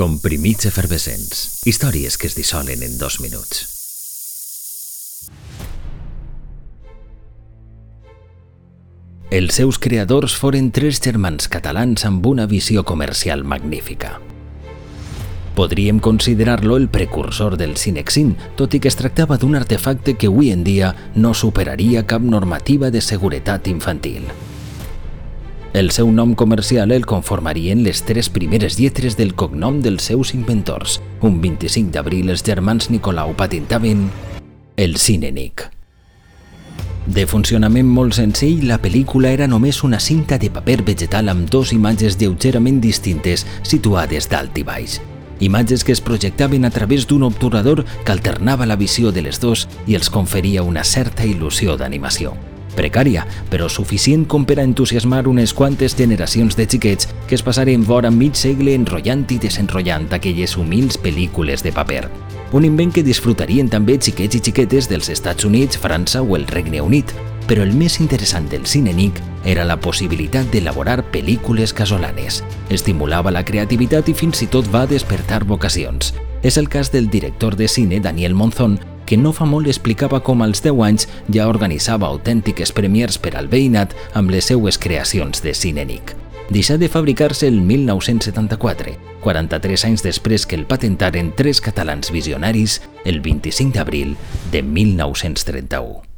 Comprimits efervescents. Històries que es dissolen en dos minuts. Els seus creadors foren tres germans catalans amb una visió comercial magnífica. Podríem considerar-lo el precursor del Cinexin, tot i que es tractava d'un artefacte que avui en dia no superaria cap normativa de seguretat infantil. El seu nom comercial el conformarien les tres primeres lletres del cognom dels seus inventors. Un 25 d'abril els germans Nicolau patentaven el Cinenic. De funcionament molt senzill, la pel·lícula era només una cinta de paper vegetal amb dos imatges lleugerament distintes situades dalt i baix. Imatges que es projectaven a través d'un obturador que alternava la visió de les dos i els conferia una certa il·lusió d'animació precària, però suficient com per a entusiasmar unes quantes generacions de xiquets que es passaren vora mig segle enrotllant i desenrotllant aquelles humils pel·lícules de paper. Un invent que disfrutarien també xiquets i xiquetes dels Estats Units, França o el Regne Unit, però el més interessant del cine NIC era la possibilitat d'elaborar pel·lícules casolanes. Estimulava la creativitat i fins i tot va despertar vocacions. És el cas del director de cine Daniel Monzón, que no fa molt explicava com als 10 anys ja organitzava autèntiques premiers per al veïnat amb les seues creacions de Cinenic. Deixà de fabricar-se el 1974, 43 anys després que el patentaren tres catalans visionaris el 25 d'abril de 1931.